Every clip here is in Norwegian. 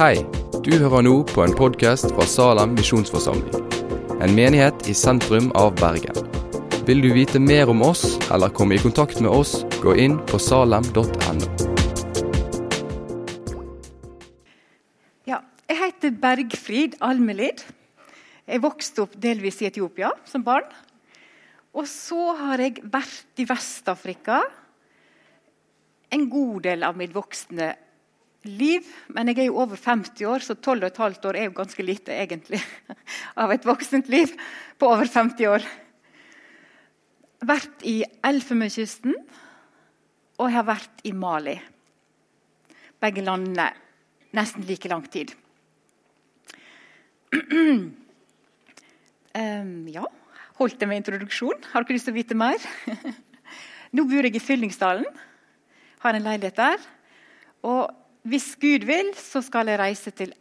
Hei, du hører nå på en podkast fra Salem misjonsforsamling. En menighet i sentrum av Bergen. Vil du vite mer om oss eller komme i kontakt med oss, gå inn på salem.no. Ja, jeg heter Bergfrid Almelid. Jeg vokste opp delvis i Etiopia som barn. Og så har jeg vært i Vest-Afrika en god del av mitt voksne liv. Men jeg er jo over 50 år, så 12 15 år er jo ganske lite egentlig av et voksent liv på over 50 år. Vært i Elfenbenskysten, og jeg har vært i Mali. Begge landene nesten like lang tid. Um, ja, holdt jeg med introduksjon. Har dere lyst til å vite mer? Nå bor jeg i Fyllingsdalen. Har en leilighet der. Og hvis Gud vil, så skal jeg reise til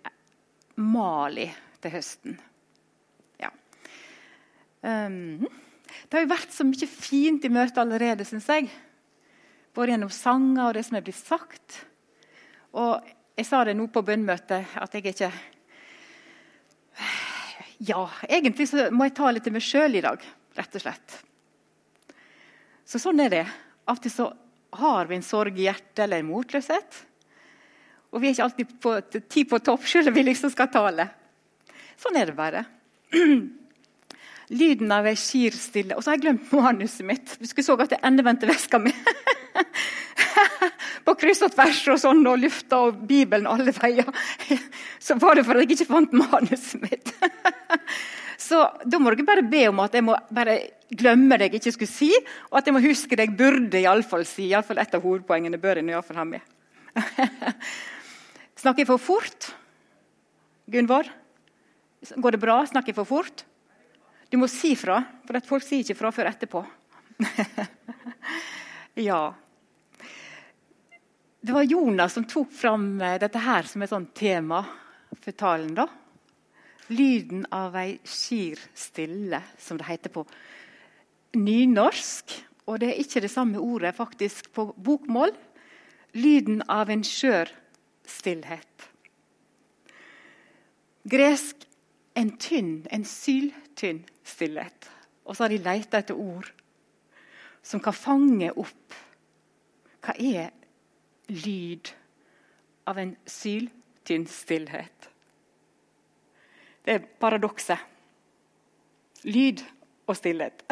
Mali til høsten. Ja. Um, det har jo vært så mye fint i møtet allerede, syns jeg. Både gjennom sanger og det som er blitt sagt. Og jeg sa det nå på bønnmøtet, at jeg ikke ja, egentlig så må jeg ta litt til meg sjøl i dag, rett og slett. Så sånn er det. Av og til så har vi en sorg i hjertet eller en motløshet. Og vi er ikke alltid på ti på topp selv om vi liksom skal tale. Sånn er det bare. Lyden av ei skir stille. Og så har jeg glemt manuset mitt. Du skulle så at jeg endevendte veska mi. på kryss og tvers og sånn, og lufta og Bibelen alle veier. Så var det for at jeg ikke fant manuset mitt. Så da må dere bare be om at jeg må bare glemme det jeg ikke skulle si, og at jeg må huske det jeg burde iallfall si. I alle fall et av hovedpoengene bør jeg iallfall ha med. Snakker jeg for fort? Gunvor? Går det bra? Snakker jeg for fort? Du må si fra, for folk sier ikke fra før etterpå. ja. Det var Jonas som tok fram eh, dette her som et sånt tema for talen. da. Lyden av ei skir stille, som det heter på nynorsk. Og det er ikke det samme ordet faktisk på bokmål. Lyden av en skjør stillhet. Gresk en tynn, en syltynn stillhet. Og så har de leita etter ord som kan fange opp hva er lyd av en syltynn stillhet. Det er paradokset. Lyd og stillhet.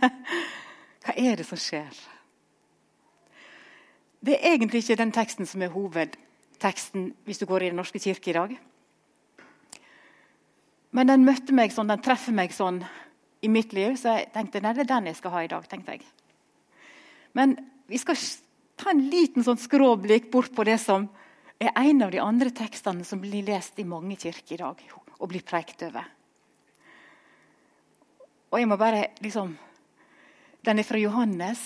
Hva er det som skjer? Det er egentlig ikke den teksten som er hovedteksten hvis du går i Den norske kirke i dag. Men den møtte meg sånn, den treffer meg sånn i mitt liv, så jeg tenkte nei, det er den jeg skal ha i dag. tenkte jeg. Men vi skal ta en liten sånn skråblikk bort på det som er en av de andre tekstene som blir lest i mange kirker i dag og blir preikt over. Og jeg må bare liksom Den er fra Johannes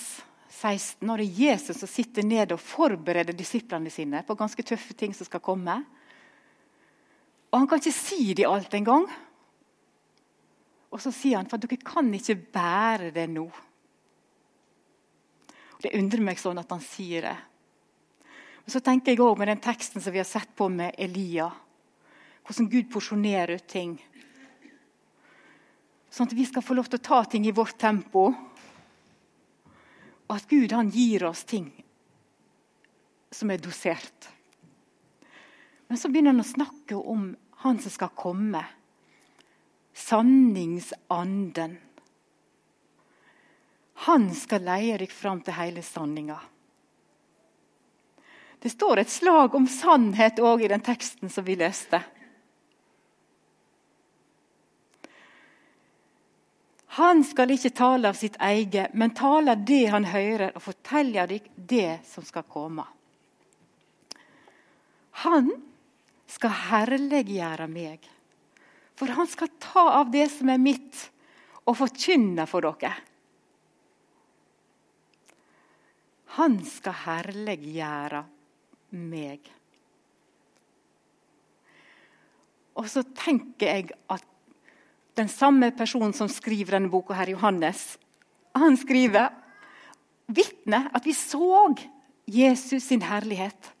16. når det er Jesus som sitter ned og forbereder disiplene sine på ganske tøffe ting som skal komme. Og Han kan ikke si dem alt engang. Og så sier han for dere kan ikke bære det nå. Det undrer meg sånn at han sier det. Og så tenker jeg også med den teksten som vi har sett på med Elia. Hvordan Gud porsjonerer ut ting. Sånn at vi skal få lov til å ta ting i vårt tempo. Og at Gud han gir oss ting som er dosert. Men så begynner han å snakke om han som skal komme. Sanningsanden. Han skal leie dere fram til hele sanninga. Det står et slag om sannhet òg i den teksten som vi leste. Han skal ikke tale av sitt eget, men tale det han hører, og fortelle dere det som skal komme. Han skal herliggjøre meg, for han skal ta av det som er mitt, og forkynne for dere. Han skal herliggjøre meg. Og så tenker jeg at den samme personen som skriver denne boka, her, Johannes, han skriver vitner at vi så Jesus sin herlighet.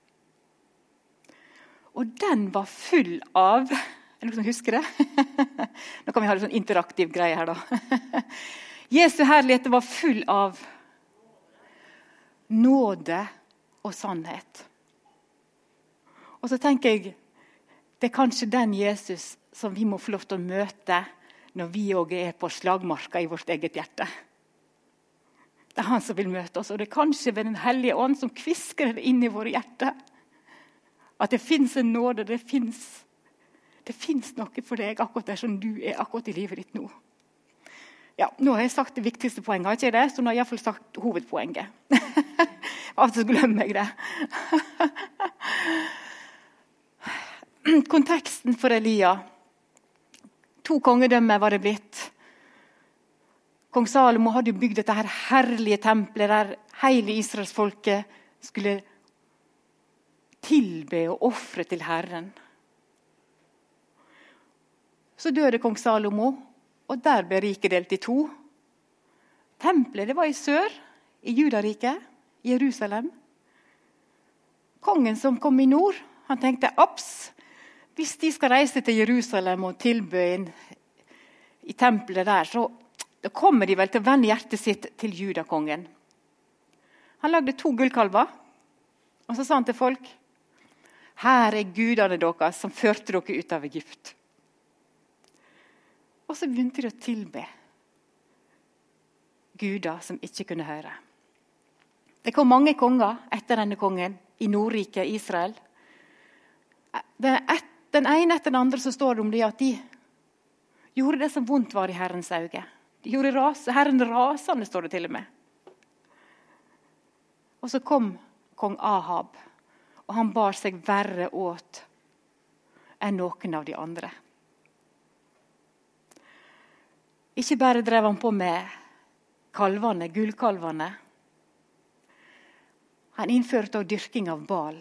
Og den var full av Er det noen som husker det? Nå kan vi ha en sånn interaktiv greie her, da. Jesu herlighet var full av nåde og sannhet. Og så tenker jeg det er kanskje den Jesus som vi må få lov til å møte når vi òg er på slagmarka i vårt eget hjerte. Det er han som vil møte oss, og det er kanskje ved Den hellige ånd som kvisker det inn i våre hjerter. At det fins en nåde, det fins noe for deg akkurat der som du er akkurat i livet ditt nå. Ja, Nå har jeg sagt det viktigste poenget, ikke det? så nå har jeg iallfall sagt hovedpoenget. Av og til glemmer jeg det. Konteksten for Elia To kongedømmer var det blitt. Kong Salomo hadde bygd dette her herlige tempelet der hele israelsfolket skulle tilbe og ofre til Herren. Så døde kong Salomo, og der ble riket delt i to. Tempelet var i sør, i Judariket, Jerusalem. Kongen som kom i nord, han tenkte abs, hvis de skal reise til Jerusalem og tilby inn i tempelet der, så kommer de vel til å vende hjertet sitt til judakongen. Han lagde to gullkalver, og så sa han til folk her er gudene deres som førte dere ut av Egypt. Og så begynte de å tilbe guder som ikke kunne høre. Det kom mange konger etter denne kongen i Nordriket, Israel. Det er ett den ene etter den andre så står det om det at de gjorde det som vondt var i Herrens øyne. De gjorde ras, Herren rasende, står det til og med. Og så kom kong Ahab, og han bar seg verre åt enn noen av de andre. Ikke bare drev han på med kalvene, gullkalvene. Han innførte også dyrking av Bal.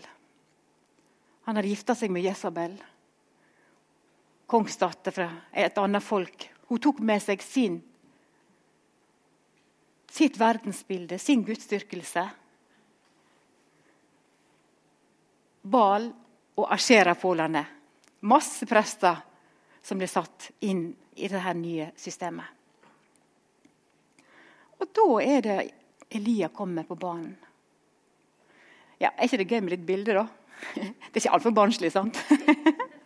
Han hadde gifta seg med Jesabel kongsdatter fra et annet folk. Hun tok med seg sin, sitt verdensbilde, sin gudsdyrkelse. Bal og Asherapolene. Masse prester som ble satt inn i dette nye systemet. Og da er det Elia kommer på banen. Ja, Er ikke det gøy med litt bilde, da? Det er ikke altfor barnslig, sant?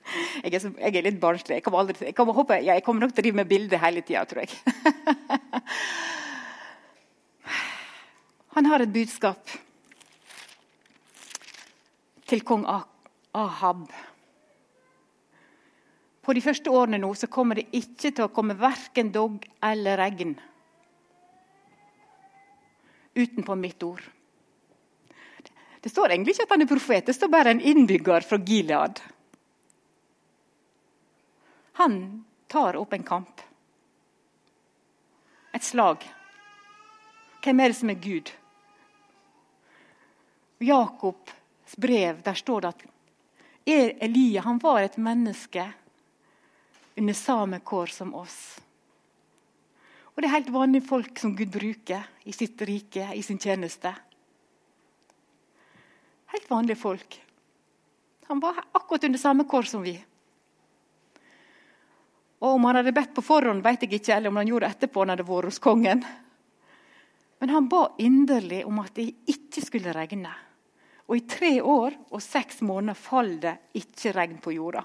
Jeg er, så, jeg er litt barnslig. Jeg kommer, aldri, jeg, kommer, håper, ja, jeg kommer, nok til å drive med bilder hele tida, tror jeg. Han har et budskap til kong Ahab. På de første årene nå så kommer det ikke til å komme verken dogg eller regn utenpå mitt ord. Det står egentlig ikke at han er profet, det står bare en innbygger fra Gilead. Han tar opp en kamp. Et slag. Hvem er det som er Gud? Jakobs brev der står det at Elia han var et menneske under samme kår som oss. Og Det er helt vanlige folk som Gud bruker i sitt rike, i sin tjeneste. Helt vanlige folk. Han var akkurat under samme kår som vi. Og Om han hadde bedt på forhånd, vet jeg ikke, eller om han gjorde det etterpå. han hadde vært hos kongen. Men han ba inderlig om at det ikke skulle regne. Og i tre år og seks måneder falt det ikke regn på jorda.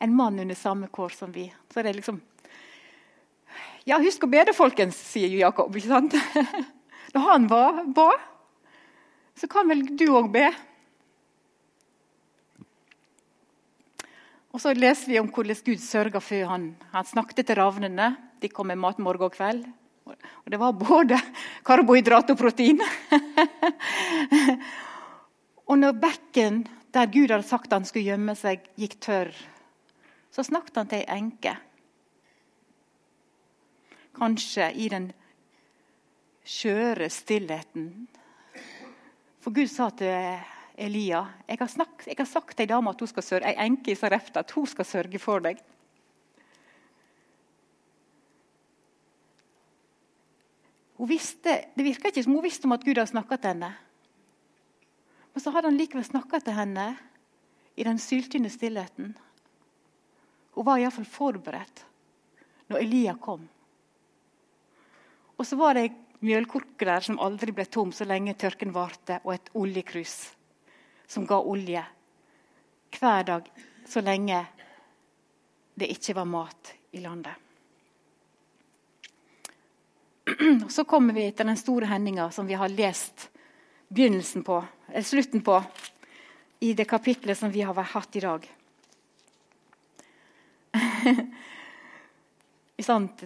En mann under samme kår som vi. Så det er liksom Ja, husk å be, folkens, sier Jakob. ikke sant? Når han ba, ba, så kan vel du òg be? Og så leser vi om hvordan Gud sørga for han. Han snakket til ravnene. De kom med mat morgen og kveld. Og det var både karbohydrat og protein. og når bekken der Gud hadde sagt han skulle gjemme seg, gikk tørr, så snakket han til ei enke. Kanskje i den skjøre stillheten. For Gud sa til Elia, jeg har, snakket, jeg har sagt til ei dame at hun skal sørge, ei enke i Sarefta at hun skal sørge for deg. Hun visste, det virka ikke som hun visste om at Gud hadde snakka til henne. Men så hadde han likevel snakka til henne i den syltynne stillheten. Hun var iallfall forberedt når Elia kom. Og så var det ei mjølkorke der som aldri ble tom så lenge tørken varte, og et oljekrus som ga olje hver dag så lenge det ikke var mat i landet. Så kommer vi til den store hendinga som vi har lest begynnelsen på, eller slutten på i det kapitlet som vi har hatt i dag.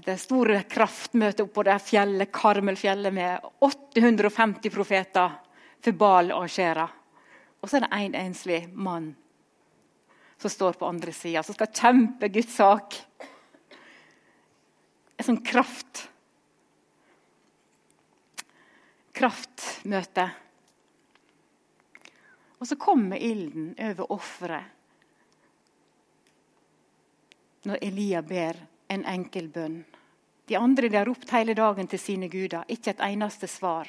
det store kraftmøtet oppå det fjellet, Karmelfjellet med 850 profeter for Bal og Ashera. Og så er det en enslig mann som står på andre sida, som skal kjempe Guds sak. En sånn kraft. Kraftmøte. Og så kommer ilden over offeret når Elia ber en enkel bønn. De andre de har ropt hele dagen til sine guder, ikke et eneste svar.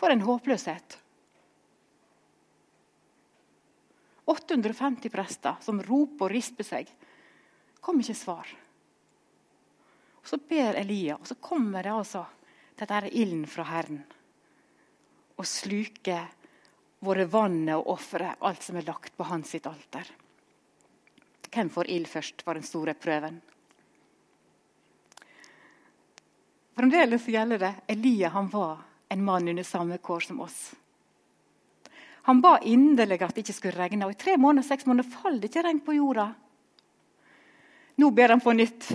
For en håpløshet. 850 prester som roper og risper seg. kom ikke svar. Og Så ber Elia, og så kommer det altså dette ilden fra Herren. Og sluker våre vannet og offeret, alt som er lagt på hans sitt alter. Hvem får ild først, var den store prøven. Fremdeles gjelder det Elia var en mann under samme kår som oss. Han ba inderlig at det ikke skulle regne. og I tre måneder seks måneder falt det ikke regn på jorda. Nå ber han på nytt.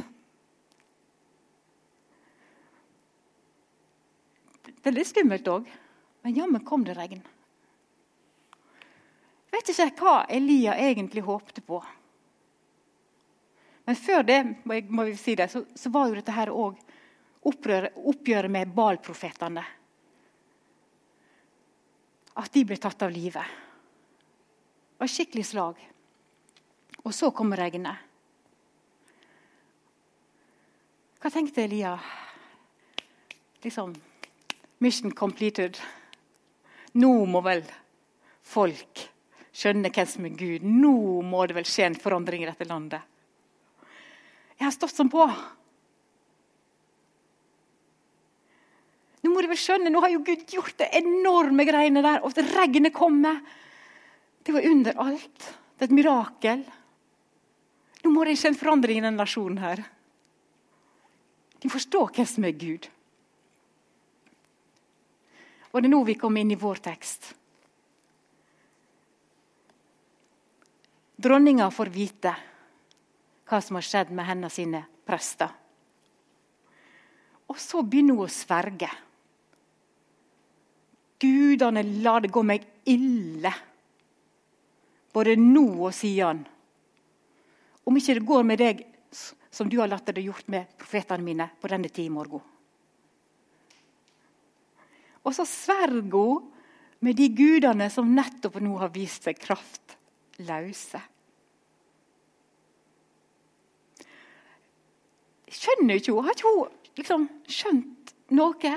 Det er litt skummelt òg, men jammen kom det regn. Jeg vet ikke hva Elia egentlig håpte på. Men før det må vi si det, så, så var jo dette her òg oppgjøret med Baal-profetene. At de ble tatt av live. Det var skikkelig slag. Og så kom regnet. Hva tenkte Elia? Liksom Mission completed. Nå må vel folk skjønne hvem som er Gud. Nå må det vel skje en forandring i dette landet. Jeg har stått sånn på. Nå må du vel skjønne, nå har jo Gud gjort det enorme greiene der. Og at regnet kommer. Det var under alt. Det er et mirakel. Nå må det skje en forandring i denne nasjonen her. De forstår hvem som er Gud. Og det er nå vi kommer inn i vår tekst. Dronninga får vite hva som har skjedd med hennes sine prester. Og så begynner hun å sverge. Gudene, la det gå meg ille, både nå og siden. Om ikke det går med deg som du har latt det gjort med profetene mine på denne tid i morgen. Og så sverger hun med de gudene som nettopp nå har vist seg kraftløse. skjønner ikke hun. Har ikke hun liksom skjønt noe?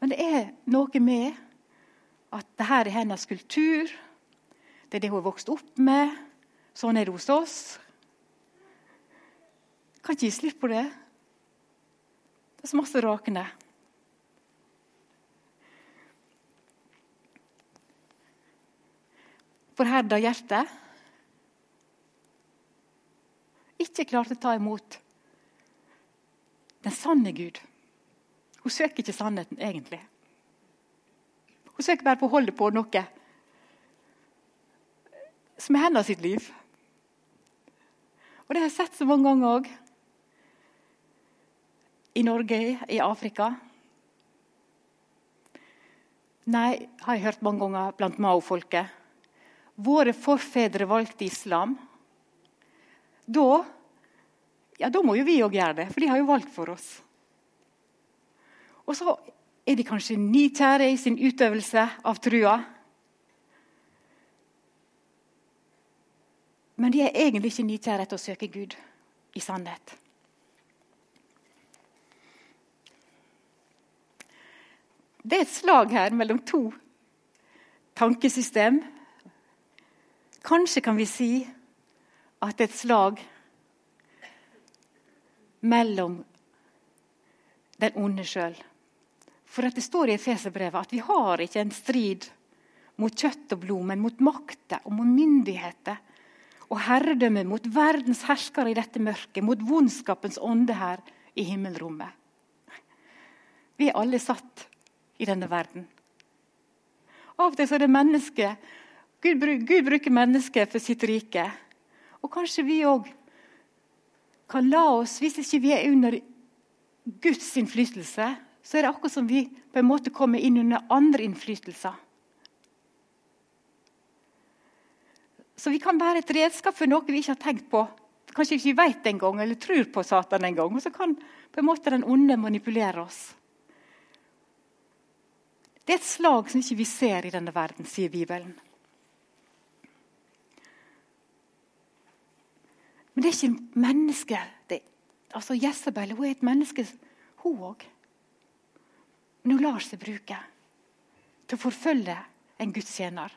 Men det er noe med at det her er hennes kultur. Det er det hun har vokst opp med. Sånn er det hos oss. Kan ikke gi slipp på det. Det er så masse rakende. Forherda hjerte ikke klarte å ta imot den sanne Gud. Hun søker ikke sannheten, egentlig. Hun søker bare på å holde på noe som er hennes sitt liv. Og Det har jeg sett så mange ganger òg. I Norge, i Afrika. Nei, har jeg hørt mange ganger blant Mao-folket. Våre forfedre valgte islam. Da ja, da må jo vi òg gjøre det, for de har jo valgt for oss. Og så er de kanskje nitære i sin utøvelse av trua. Men de er egentlig ikke nitære etter å søke Gud i sannhet. det er et slag her mellom to tankesystem. Kanskje kan vi si at det er et slag mellom den onde sjøl. For det står i Efeserbrevet at vi har ikke en strid mot kjøtt og blod, men mot makter og mot myndigheter og herredømme, mot verdens herskere i dette mørket, mot vondskapens ånde her i himmelrommet. Vi er alle satt i denne verden. Av og til er det mennesket. Gud, Gud bruker mennesket for sitt rike. Og kanskje vi òg kan la oss, hvis ikke vi er under Guds innflytelse, så er det akkurat som vi på en måte kommer inn under andre innflytelser. Så vi kan være et redskap for noe vi ikke har tenkt på. Kanskje vi ikke vet vet engang eller tror på Satan engang. Og så kan på en måte den onde manipulere oss. Det er et slag som ikke vi ser i denne verden, sier Bibelen. Men det er ikke menneske. Det, altså Jessabel hun er et menneske, hun òg. Men hun lar seg bruke til å forfølge en gudstjener.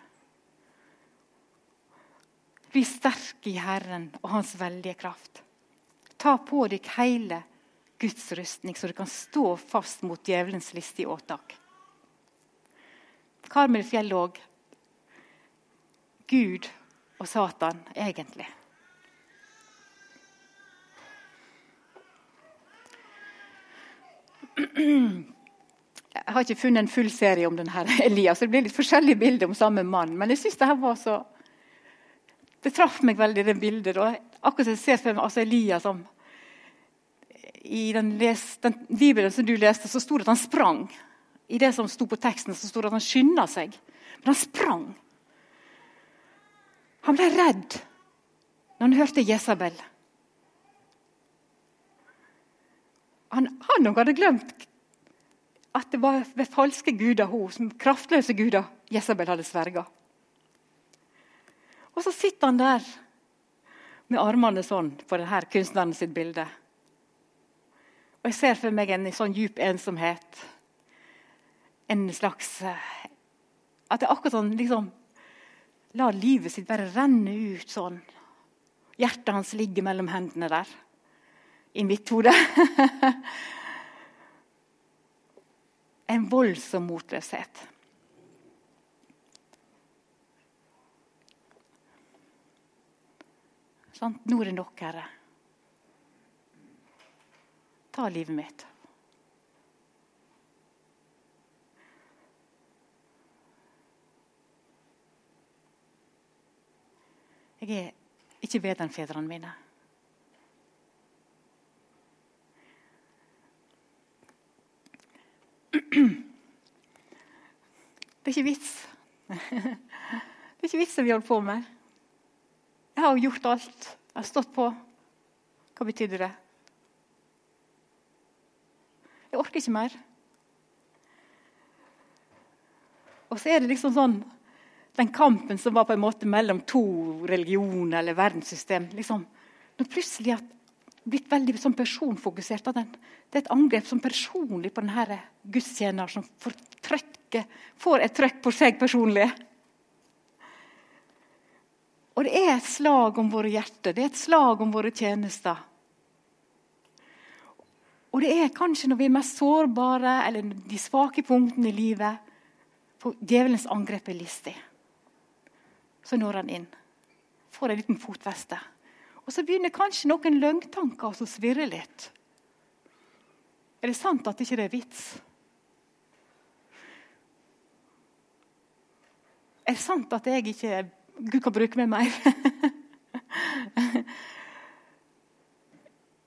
Bli sterk i Herren og Hans veldige kraft. Ta på deg hele Guds rustning, så du kan stå fast mot djevelens listige åtak. Karmelfjell òg. Gud og Satan, egentlig. Jeg har ikke funnet en full serie om denne Elias. Det blir litt forskjellige bilder om samme mann. Men jeg syns det her var så det traff meg veldig, det bildet. Og Akkurat som jeg ser for meg altså Elias som I den, les, den, Bibelen som du leste, så sto det at han sprang. I det som sto på teksten, så sto det at han skynda seg. Men han sprang. Han ble redd når han hørte Jesabel. Han, han hadde glemt at det var ved falske guder hun, som kraftløse guder Jesabel hadde sverga. Og så sitter han der med armene sånn på denne kunstneren sitt bilde. Og Jeg ser for meg en sånn djup ensomhet. En slags eh, At det er akkurat sånn liksom, La livet sitt bare renne ut sånn. Hjertet hans ligger mellom hendene der. I mitt hode. en voldsom motløshet. Sånn, nå er det nok, Herre. Ta livet mitt. Jeg er ikke bedre enn fedrene mine. Det er ikke vits. Det er ikke vits det vi holder på med. Jeg har jo gjort alt. Jeg har stått på. Hva betydde det? Jeg orker ikke mer. Og så er det liksom sånn Den kampen som var på en måte mellom to religioner eller verdenssystem liksom, Når plutselig har blitt veldig sånn personfokusert den, Det er et angrep som personlig på denne gudstjeneren som får, trøkke, får et trøkk på seg personlig. Og det er et slag om våre hjerter, det er et slag om våre tjenester. Og det er kanskje når vi er mest sårbare eller de svake punktene i livet, for djevelens angrep er listig. Så når han inn. Får en liten fotfeste. Og så begynner kanskje noen løgntanker å svirre litt. Er det sant at ikke det er vits? Er det sant at jeg ikke Gud kan bruke meg mer.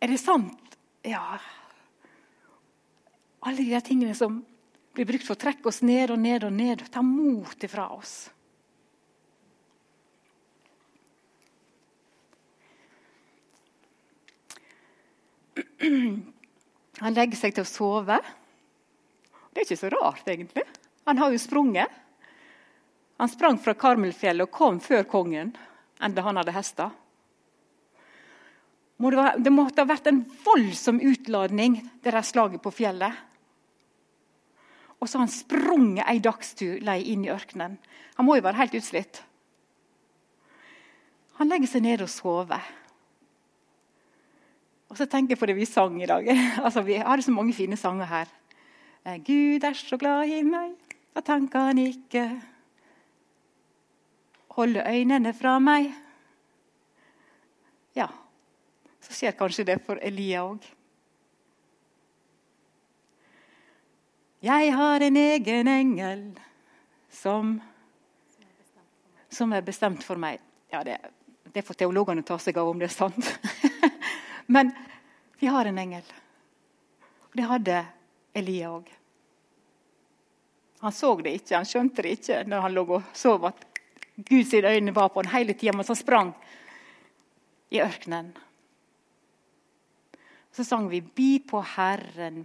er det sant? Ja. Alle de tingene som blir brukt for å trekke oss ned og ned og ned. Ta mot ifra oss. Han legger seg til å sove. Det er ikke så rart, egentlig. Han har jo sprunget. Han sprang fra Karmelfjellet og kom før kongen, enda han hadde hester. Det måtte ha vært en voldsom utladning, det der slaget på fjellet. Og så har han sprunget ei dagstur lei inn i ørkenen. Han må jo være helt utslitt. Han legger seg ned og sover. Og så tenker jeg på det vi sang i dag. altså, Vi har så mange fine sanger her. Eh, Gud er så glad i meg at han kan ikke holde øynene fra meg. Ja, så skjer kanskje det for Elia òg. Jeg har en egen engel som, som er bestemt for meg. Ja, det, det får teologene ta seg av om det er sant. Men vi har en engel. Det hadde Elia òg. Han så det ikke, han skjønte det ikke når han lå og sov at Guds øyne var på han hele tida mens han sprang i ørkenen. Så sang vi 'Bi på Herren,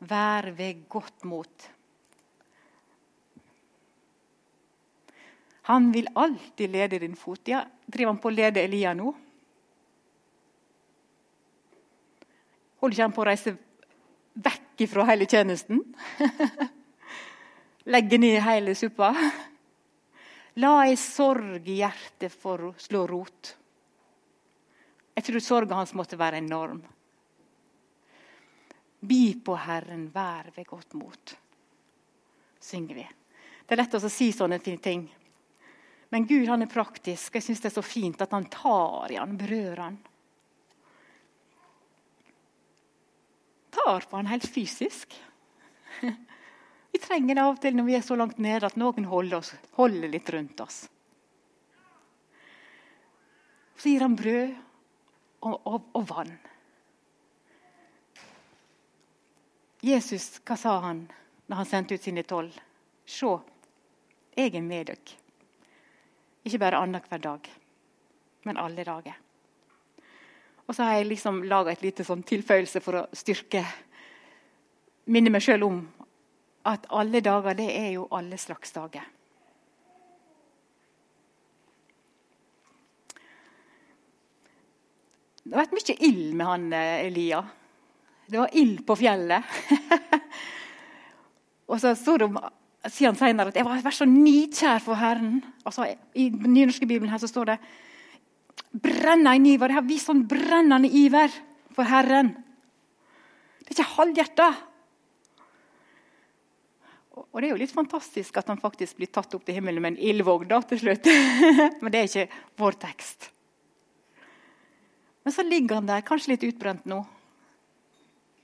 vær ved godt mot'. Han vil alltid lede din fot. Ja, Driver han på å lede Elia nå? Holder ikke han på å reise vekk fra hele tjenesten? Legge ned hele suppa? La ei sorg i hjertet for å slå rot. Jeg tror sorga hans måtte være enorm. Bi på Herren, vær ved godt mot, synger vi. Det er lett å si sånne fine ting. Men Gud han er praktisk. Jeg syns det er så fint at han tar i han, berører han. Tar på han helt fysisk. Vi trenger det av og til når vi er så langt nede at noen holder, oss, holder litt rundt oss. Så gir han brød og, og, og vann. Jesus, hva sa han da han sendte ut sine tolv? Se, jeg er med dere. Ikke bare annenhver dag, men alle dager. Og så har jeg liksom laga et lite sånn tilføyelse for å styrke Minne meg sjøl om at alle dager, det er jo alle slags dager. Det har vært mye ild med han eh, Elia. Det var ild på fjellet. og så står det om sier han senere at jeg var så nikjær for Herren. Altså, I den nynorske bibelen her så står det brennende iver. Jeg har vist sånn brennende iver for Herren. Det er ikke halvhjerta. Og det er jo litt fantastisk at han faktisk blir tatt opp til himmelen med en ildvogn til slutt. Men det er ikke vår tekst. Men så ligger han der, kanskje litt utbrent nå.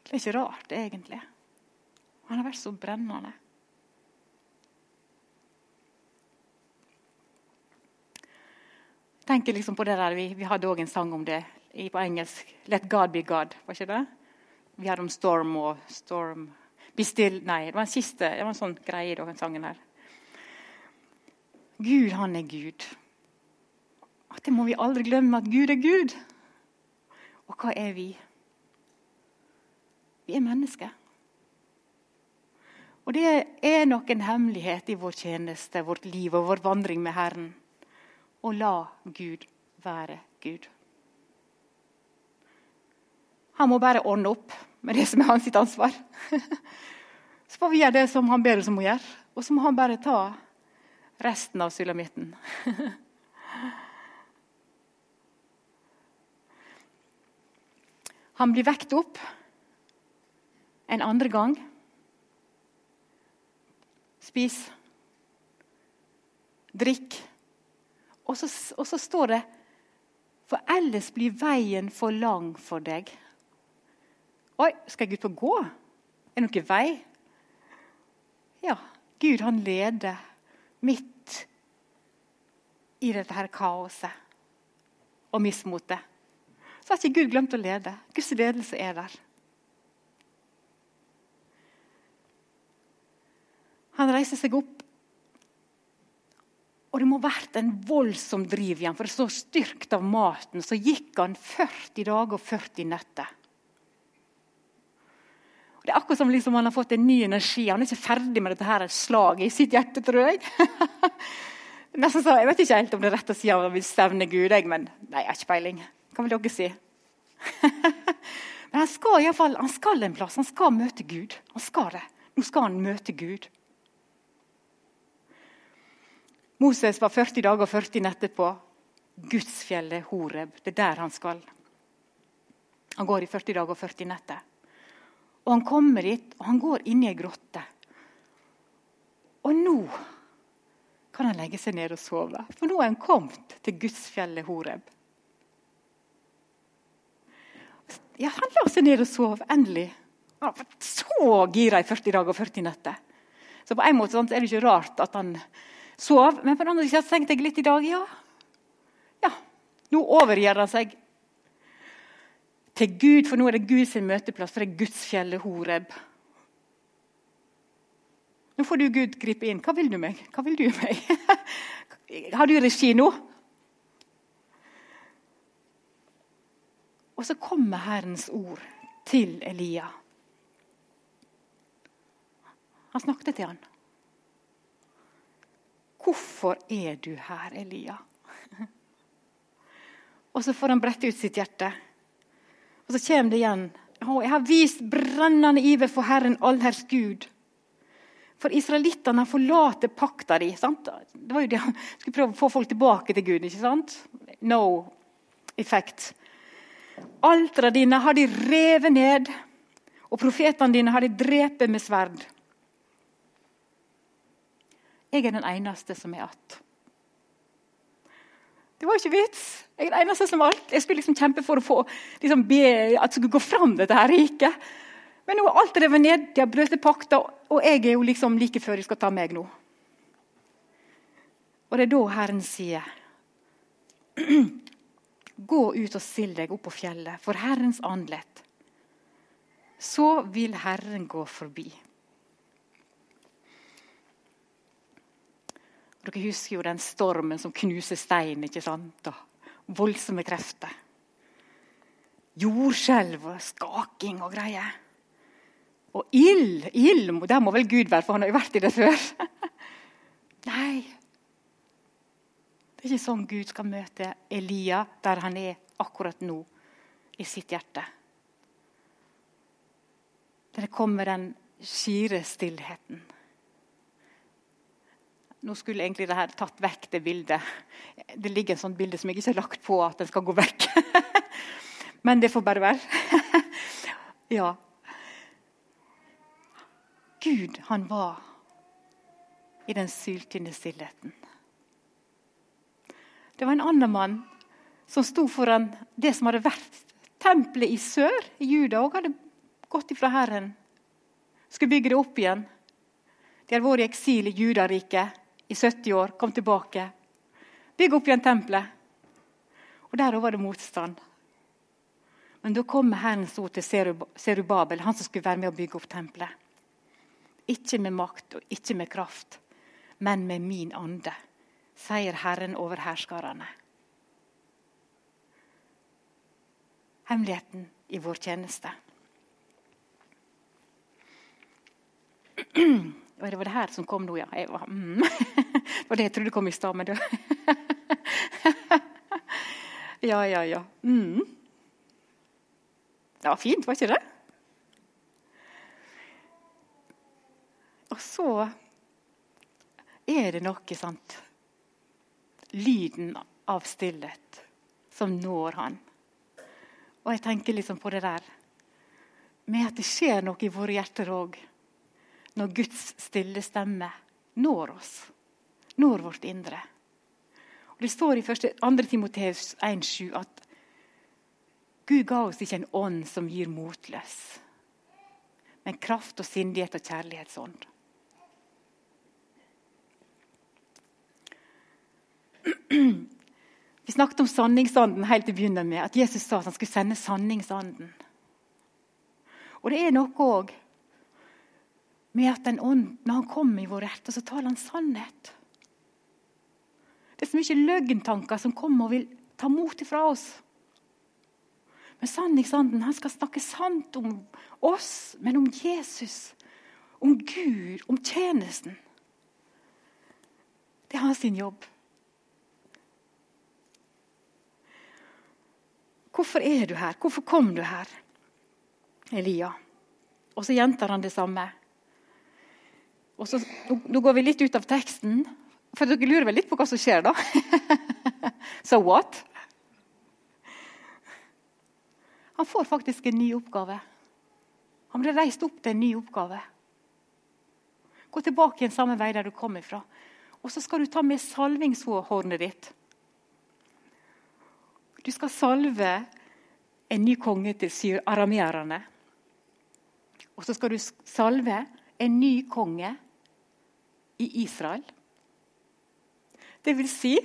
Det er ikke rart, egentlig. Han har vært så brennende. Tenker liksom på det der, Vi, vi hadde òg en sang om det på engelsk. 'Let God be God'. var ikke det? Vi hadde om storm og storm Be still Nei, det var en siste, det var en sånn greie i den sangen her. Gud, han er Gud. At Det må vi aldri glemme, at Gud er Gud. Og hva er vi? Vi er mennesker. Og det er nok en hemmelighet i vår tjeneste, vårt liv og vår vandring med Herren og la Gud være Gud. Han må bare ordne opp med det som er hans ansvar. Så får vi gjøre det som han ber oss om å gjøre, og så må han bare ta resten av sulamitten. Han blir vekt opp en andre gang. Spis. Drikk. Og så, og så står det For ellers blir veien for lang for deg. Oi, skal jeg ut på gå? Er det noen vei? Ja, Gud han leder midt i dette her kaoset og mismotet. Så har ikke Gud glemt å lede. Guds ledelse er der. Han reiser seg opp og det må ha vært en voldsom driv igjen, for så styrkt av maten så gikk han 40 dager og 40 netter. Og det er akkurat som liksom han har fått en ny energi. Han er ikke ferdig med dette her slaget i sitt hjerte, tror jeg. Nesten så, Jeg vet ikke helt om det er rett å si at han vil stevne Gud, jeg, men nei, jeg har ikke peiling. Hva vil dere si? men han skal, i fall, han skal en plass. Han skal møte Gud. Han skal det. Nå skal han møte Gud. Moses var 40 dager og 40 netter på Gudsfjellet Horeb. Det er der han skal. Han går i 40 dager og 40 netter. Og Han kommer dit, og han går inn i ei grotte. Og nå kan han legge seg ned og sove, for nå er han kommet til Gudsfjellet Horeb. Ja, Han la seg ned og sov, endelig. Han var så gira i 40 dager og 40 netter. Så på en måte er det ikke rart at han sov. Men på den andre sida tenkte jeg litt i dag ja, ja, nå overgir han seg til Gud, for nå er det Guds møteplass, for det er Gudsfjellet Horeb. Nå får du Gud gripe inn. Hva vil du meg? Hva vil du meg? Har du regi nå? Og så kommer Herrens ord til Elia. Han snakket til han. Hvorfor er du her, Elia? Og så får han brette ut sitt hjerte. Og så kommer det igjen. jeg har vist brennende iver for Herren allherrs Gud. For israelittene forlater pakta di. Sant? Det var jo det Han skulle prøve å få folk tilbake til Gud. ikke sant? No effect. Altera dine har de revet ned, og profetene dine har de drept med sverd. Jeg er den eneste som er igjen. Det var ikke vits. Jeg er den eneste som alt. Jeg skulle liksom kjempe for å få liksom be, at det skulle gå fram, dette her riket. Men nå er alt revet ned, de har brutt pakta, og jeg er jo liksom like før de skal ta meg nå. Og det er da Herren sier Gå ut og still deg opp på fjellet for Herrens andlet. Så vil Herren gå forbi. Dere husker jo den stormen som knuser stein. ikke sant? Og voldsomme krefter. Jordskjelv og skaking og greier. Og ild! ild, Der må vel Gud være, for han har jo vært i det før. Nei. Det er ikke sånn Gud skal møte Elia der han er akkurat nå, i sitt hjerte. Der kommer den skire stillheten. Nå skulle egentlig det her tatt vekk det bildet. Det ligger en sånn bilde som jeg ikke har lagt på at den skal gå vekk. Men det får bare være. ja. Gud, han var i den syltynne stillheten. Det var en annen mann som sto foran det som hadde vært tempelet i sør, i Juda, og hadde gått ifra Herren. Skulle bygge det opp igjen. De hadde vært i eksil i Judariket i 70 år, kom tilbake. Bygg opp igjen tempelet. Og Der var det motstand. Men da kom Herrens ord til Serubabel, han som skulle være med å bygge opp tempelet. Ikke med makt og ikke med kraft, men med min ande, sier Herren over hærskarene. Hemmeligheten i vår tjeneste. Og det var det her som kom nå, ja. Jeg var, mm. det var det jeg trodde kom i stad, men det Ja, ja, ja. Mm. Det var fint, var ikke det? Og så er det noe, sant Lyden av stillhet som når han. Og jeg tenker liksom på det der med at det skjer noe i våre hjerter òg når Guds stille stemme når oss, når vårt indre. Og det står i 2. Timoteus 1,7 at Gud ga oss ikke en ånd som gir motløs, men kraft og sindighet og kjærlighetsånd. Vi snakket om sanningsanden helt til å begynne med. At Jesus sa at han skulle sende sanningsanden. Og det er noe òg med at den ånd, når han kommer i våre hjerter, så taler han sannhet. Det er så mye løgntanker som kommer og vil ta mot ifra oss. Men sanningsanden han skal snakke sant om oss, men om Jesus, om Gud, om tjenesten. Det er hans jobb. Hvorfor er du her? Hvorfor kom du her, Elia? Og så gjentar han det samme. Og så, nå, går vi litt ut av teksten, for dere lurer vel litt på hva som skjer da? so what? Han får faktisk en ny oppgave. Han blir reist opp til en ny oppgave. Gå tilbake igjen samme vei der du kom ifra. Og så skal du ta med salvingshornet ditt. Du skal salve en ny konge til arameerne. Og så skal du salve en ny konge i Israel. Det vil si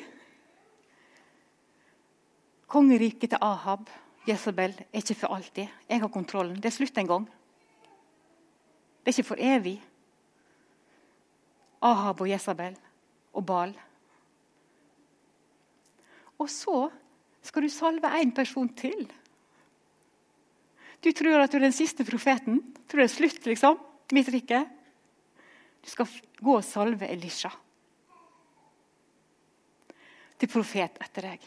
Kongeriket til Ahab, Jesabel, er ikke for alltid. Jeg har kontrollen. Det er slutt en gang. Det er ikke for evig. Ahab og Jesabel og Bal. Og så skal du salve én person til. Du tror at du er den siste profeten. Tror det er slutt, liksom. Mitt rike. Du skal gå og salve Elisha til profet etter deg.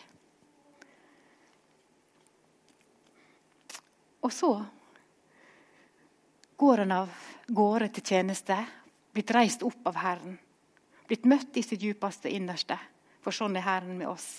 Og så går han av gårde til tjeneste, blitt reist opp av Herren. Blitt møtt i sitt djupeste innerste, for sånn er Herren med oss.